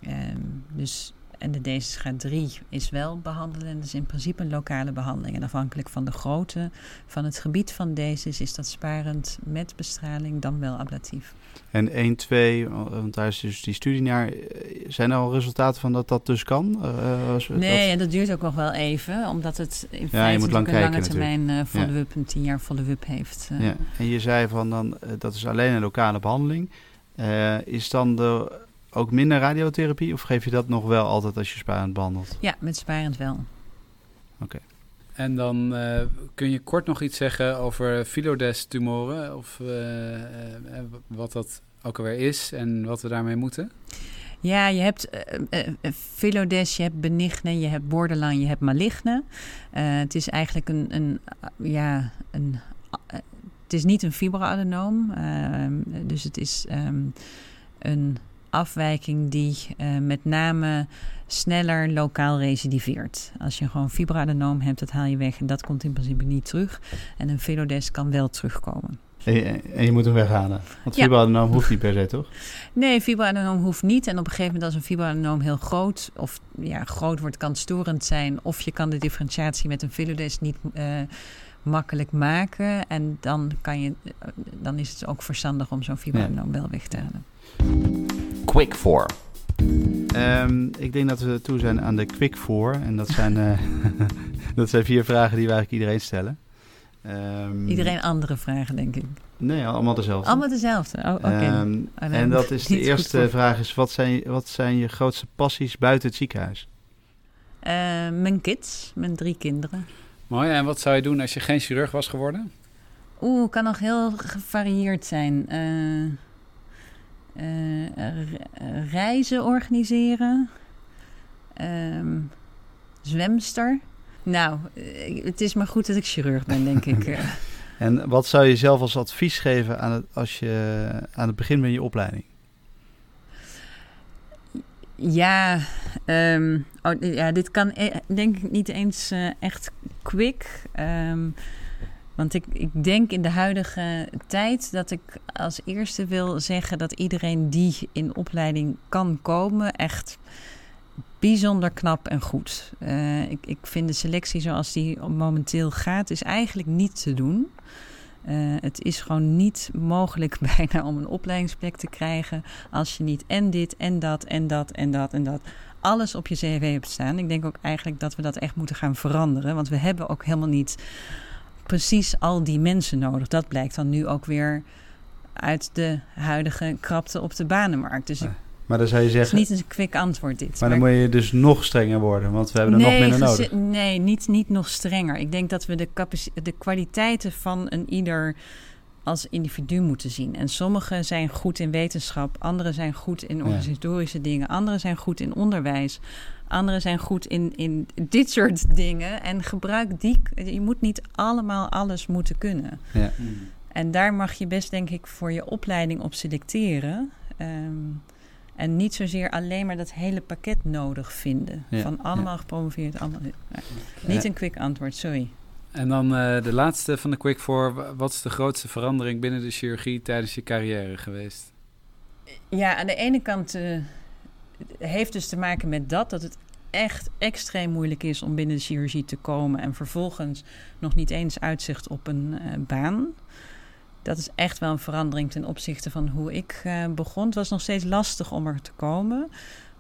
Um, dus en de schaat 3 is wel behandelen. Dat is in principe een lokale behandeling. En afhankelijk van de grootte van het gebied van deze is dat sparend met bestraling dan wel ablatief. En 1, 2, want daar is dus die studie naar. Zijn er al resultaten van dat dat dus kan? Uh, als nee, dat... en dat duurt ook nog wel even, omdat het in ja, feite een kijken, lange termijn uh, follow-up, ja. een tien jaar follow-up heeft. Ja. En je zei van dan, dat is alleen een lokale behandeling. is dan de, ook minder radiotherapie of geef je dat nog wel altijd als je sparend behandelt? Ja, met sparend wel. Oké. Okay. En dan uh, kun je kort nog iets zeggen over Philodes-tumoren, of uh, uh, wat dat ook alweer is en wat we daarmee moeten? Ja, je hebt uh, Philodes, je hebt benigne, je hebt borderline, je hebt maligne. het is eigenlijk een, een ja, een, het is niet een fibroadenoom, ehm, dus het is um, een afwijking die uh, met name sneller lokaal recidiveert. Als je gewoon fibroadenoom hebt, dat haal je weg en dat komt in principe niet terug. En een Philodes kan wel terugkomen. En je, en je moet hem weghalen. Want ja. fibroadenoom hoeft niet per se, toch? Nee, fibroadenoom hoeft niet. En op een gegeven moment als een fibroadenoom heel groot... of ja, groot wordt, kan storend zijn... of je kan de differentiatie met een Philodes niet... Uh, makkelijk maken. En dan, kan je, dan is het ook verstandig om zo'n fibrinoom wel weg te halen. Quick 4. Um, ik denk dat we toe zijn aan de quick 4. En dat zijn, uh, dat zijn vier vragen die we eigenlijk iedereen stellen. Um, iedereen andere vragen, denk ik. Nee, allemaal dezelfde. Allemaal dezelfde. Oh, oké. Okay. Um, oh, en dat is de eerste vraag is: wat zijn, wat zijn je grootste passies buiten het ziekenhuis? Uh, mijn kids, mijn drie kinderen. Mooi. En wat zou je doen als je geen chirurg was geworden? Oeh, kan nog heel gevarieerd zijn. Uh, uh, reizen organiseren. Um, zwemster. Nou, het is maar goed dat ik chirurg ben, denk ik. en wat zou je zelf als advies geven aan het, als je aan het begin van je opleiding? Ja, um, oh, ja dit kan denk ik niet eens uh, echt quick. Um, want ik, ik denk in de huidige tijd dat ik als eerste wil zeggen dat iedereen die in opleiding kan komen, echt bijzonder knap en goed. Uh, ik, ik vind de selectie zoals die momenteel gaat, is eigenlijk niet te doen. Uh, het is gewoon niet mogelijk bijna om een opleidingsplek te krijgen als je niet en dit en dat en dat en dat en dat alles op je cv hebt staan. Ik denk ook eigenlijk dat we dat echt moeten gaan veranderen, want we hebben ook helemaal niet precies al die mensen nodig. Dat blijkt dan nu ook weer uit de huidige krapte op de banenmarkt. Dus maar dan zou je zeggen. Het is niet een quick antwoord dit. Maar, dan moet je dus nog strenger worden, want we hebben er nog minder nodig. Nee, niet, niet nog strenger. Ik denk dat we de, de kwaliteiten van een ieder als individu moeten zien. En sommigen zijn goed in wetenschap, anderen zijn goed in organisatorische dingen, anderen zijn goed in onderwijs, anderen zijn goed in, in dit soort dingen. En gebruik die. Je moet niet allemaal alles moeten kunnen. Ja. En daar mag je best, denk ik, voor je opleiding op selecteren. Um, en niet zozeer alleen maar dat hele pakket nodig vinden. van allemaal gepromoveerd, allemaal. Niet een quick antwoord, sorry. En dan uh, de laatste van de Quick Four. Wat is de grootste verandering binnen de chirurgie tijdens je carrière geweest? Ja, aan de ene kant uh, heeft dus te maken met dat, dat het echt extreem moeilijk is om binnen de chirurgie te komen en vervolgens nog niet eens uitzicht op een uh, baan dat is echt wel een verandering ten opzichte van hoe ik begon. Het was nog steeds lastig om er te komen.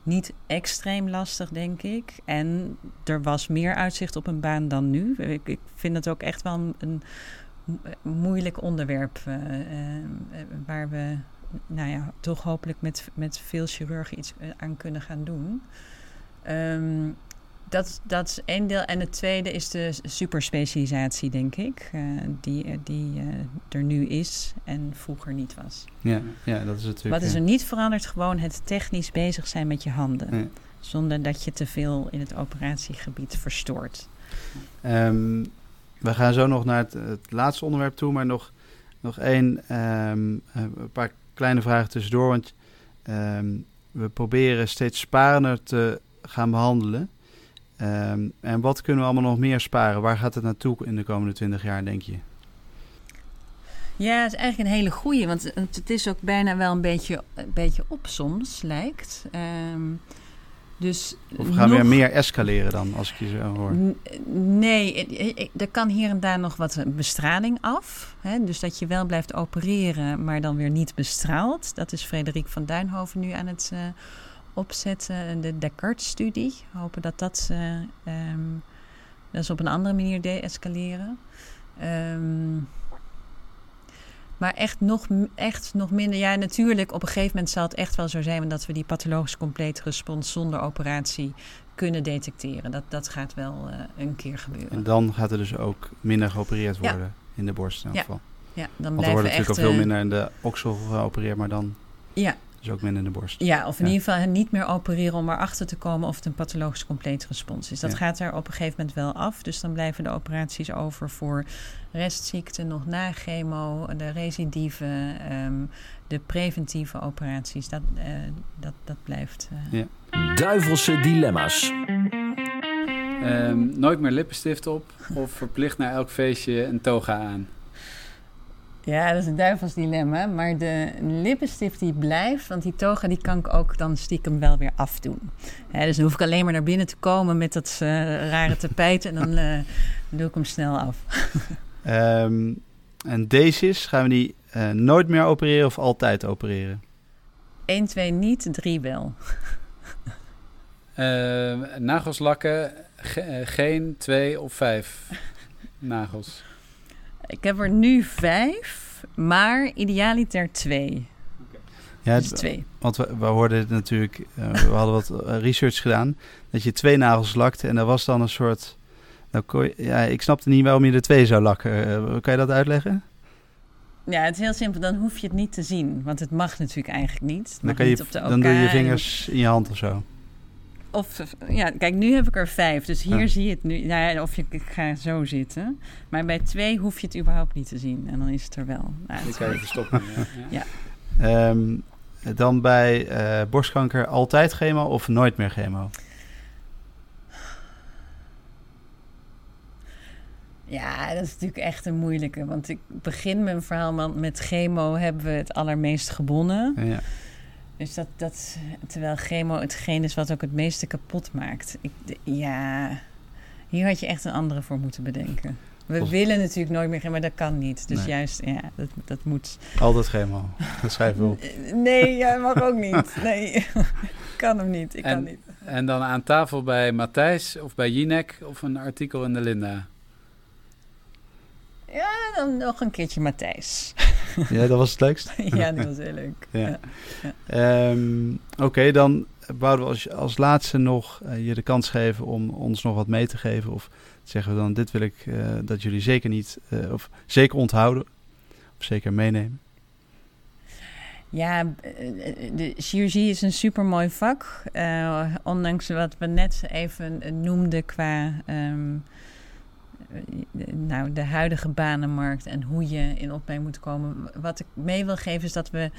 Niet extreem lastig, denk ik. En er was meer uitzicht op een baan dan nu. Ik, ik vind het ook echt wel een, moeilijk onderwerp. Uh, uh, waar we nou ja, toch hopelijk met, met veel chirurgen iets aan kunnen gaan doen. Um, dat, dat is één deel. En het tweede is de superspecialisatie, denk ik. Uh, die die uh, er nu is en vroeger niet was. Ja, ja dat is natuurlijk. Wat is er niet veranderd? Gewoon het technisch bezig zijn met je handen. Ja. Zonder dat je te veel in het operatiegebied verstoort. Um, we gaan zo nog naar het, het, laatste onderwerp toe, maar nog, nog één, um, een paar kleine vragen tussendoor. Want um, we proberen steeds sparender te gaan behandelen. Um, en wat kunnen we allemaal nog meer sparen? Waar gaat het naartoe in de komende 20 jaar, denk je? Ja, het is eigenlijk een hele goeie. Want het is ook bijna wel een beetje, een beetje op soms, lijkt. Um, dus of gaan nog... weer meer escaleren dan, als ik je zo hoor? Nee, er kan hier en daar nog wat bestraling af. Hè? Dus dat je wel blijft opereren, maar dan weer niet bestraalt. Dat is Frederik van Duinhoven nu aan het... Uh, opzetten, de Descartes-studie. Hopen dat dat, uh, um, dat is op een andere manier de-escaleren. Um, maar echt nog, echt nog minder. Ja, natuurlijk, op een gegeven moment zal het echt wel zo zijn dat we die pathologisch complete respons zonder operatie kunnen detecteren. Dat, dat gaat wel uh, een keer gebeuren. En dan gaat er dus ook minder geopereerd worden ja. in de borst in ja. geval. Ja, dan Want er wordt natuurlijk al veel minder in de oksel geopereerd, maar dan... Ja, dus ook minder in de borst. Ja, of in ieder geval niet meer opereren om erachter te komen of het een pathologisch complete respons is. Dat gaat er op een gegeven moment wel af. Dus dan blijven de operaties over voor restziekten, nog na chemo, de recidive, um, de preventieve operaties. Dat, uh, dat, dat blijft. Uh... Ja. Duivelse dilemma's. Um, nooit meer lippenstift op of verplicht naar elk feestje een toga aan. Ja, dat is een duivels dilemma. Maar de lippenstift die blijft, want die toga die kan ik ook dan stiekem wel weer afdoen. dus dan hoef ik alleen maar naar binnen te komen met dat uh, rare tapijt en dan uh, doe ik hem snel af. Ehm, en deze is, gaan we die eh, nooit meer opereren of altijd opereren? 1, 2 niet, 3 wel. Uh, nagels lakken, ge geen twee of vijf nagels. Ik heb er nu vijf, maar idealiter twee. Ja, dus twee. Want we, we hoorden het natuurlijk, uh, we hadden wat research gedaan, dat je twee nagels lakte en er was dan een soort... Nou, je, ja, ik snapte niet waarom je er twee zou lakken. kan je dat uitleggen? Ja, het is heel simpel. Dan hoef je het niet te zien. Want het mag natuurlijk eigenlijk niet. Dan, kan je, niet op de dan doe je je vingers in je hand of zo. Of, ja, kijk, nu heb ik er vijf. Dus hier ja. zie je het nu. Nou, of je, ik ga zo zitten. Maar bij twee hoef je het überhaupt niet te zien. En dan is het er wel. Nou, Die kan je verstoppen. ja. ja. Um, dan bij uh, borstkanker altijd chemo of nooit meer chemo? Ja, dat is natuurlijk echt een moeilijke. Want ik begin mijn verhaal met chemo hebben we het allermeest gewonnen. Ja. Dus dat, dat, terwijl chemo hetgeen is wat ook het meeste kapot maakt. Ik, ja, hier had je echt een andere voor moeten bedenken. We of, willen natuurlijk nooit meer, maar dat kan niet. Dus nee. juist, ja, dat, dat moet. Altijd chemo. Dat schrijf je op. Nee, jij mag ook niet. Nee, ik kan hem niet. Ik en, kan niet. En dan aan tafel bij Matthijs of bij Jinek of een artikel in de Linda? Ja, dan nog een keertje Matthijs. Ja, dat was het leukst? ja, dat was heel leuk. Ja. ja. Um, Oké, okay, dan wouden we als, als laatste nog uh, je de kans geven om ons nog wat mee te geven. Of zeggen we dan, dit wil ik uh, dat jullie zeker niet, uh, of zeker onthouden. Of zeker meenemen. Ja, de chirurgie is een supermooi vak. ondanks wat we net even noemden qua... Um, nou, de huidige banenmarkt en hoe je in opmerking moet komen. Wat ik mee wil geven is dat we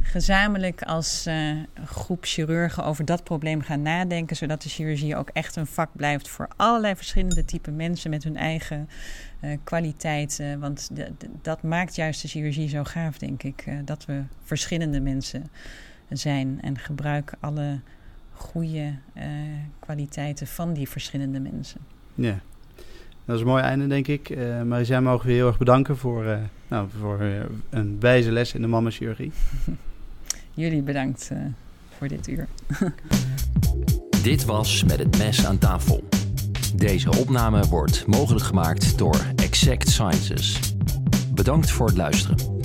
gezamenlijk als uh, groep chirurgen over dat probleem gaan nadenken, zodat de chirurgie ook echt een vak blijft voor allerlei verschillende type mensen met hun eigen uh, kwaliteiten. Want dat maakt juist de chirurgie zo gaaf, denk ik. Dat we verschillende mensen zijn en gebruik alle goede kwaliteiten van die verschillende mensen. Ja. Dat is een mooi einde, denk ik. Uh, maar zij mogen we heel erg bedanken voor, uh, nou, voor uh, een wijze les in de mama-chirurgie. Jullie bedankt voor dit uur. dit was Met het Mes aan tafel. Deze opname wordt mogelijk gemaakt door Exact Sciences. Bedankt voor het luisteren.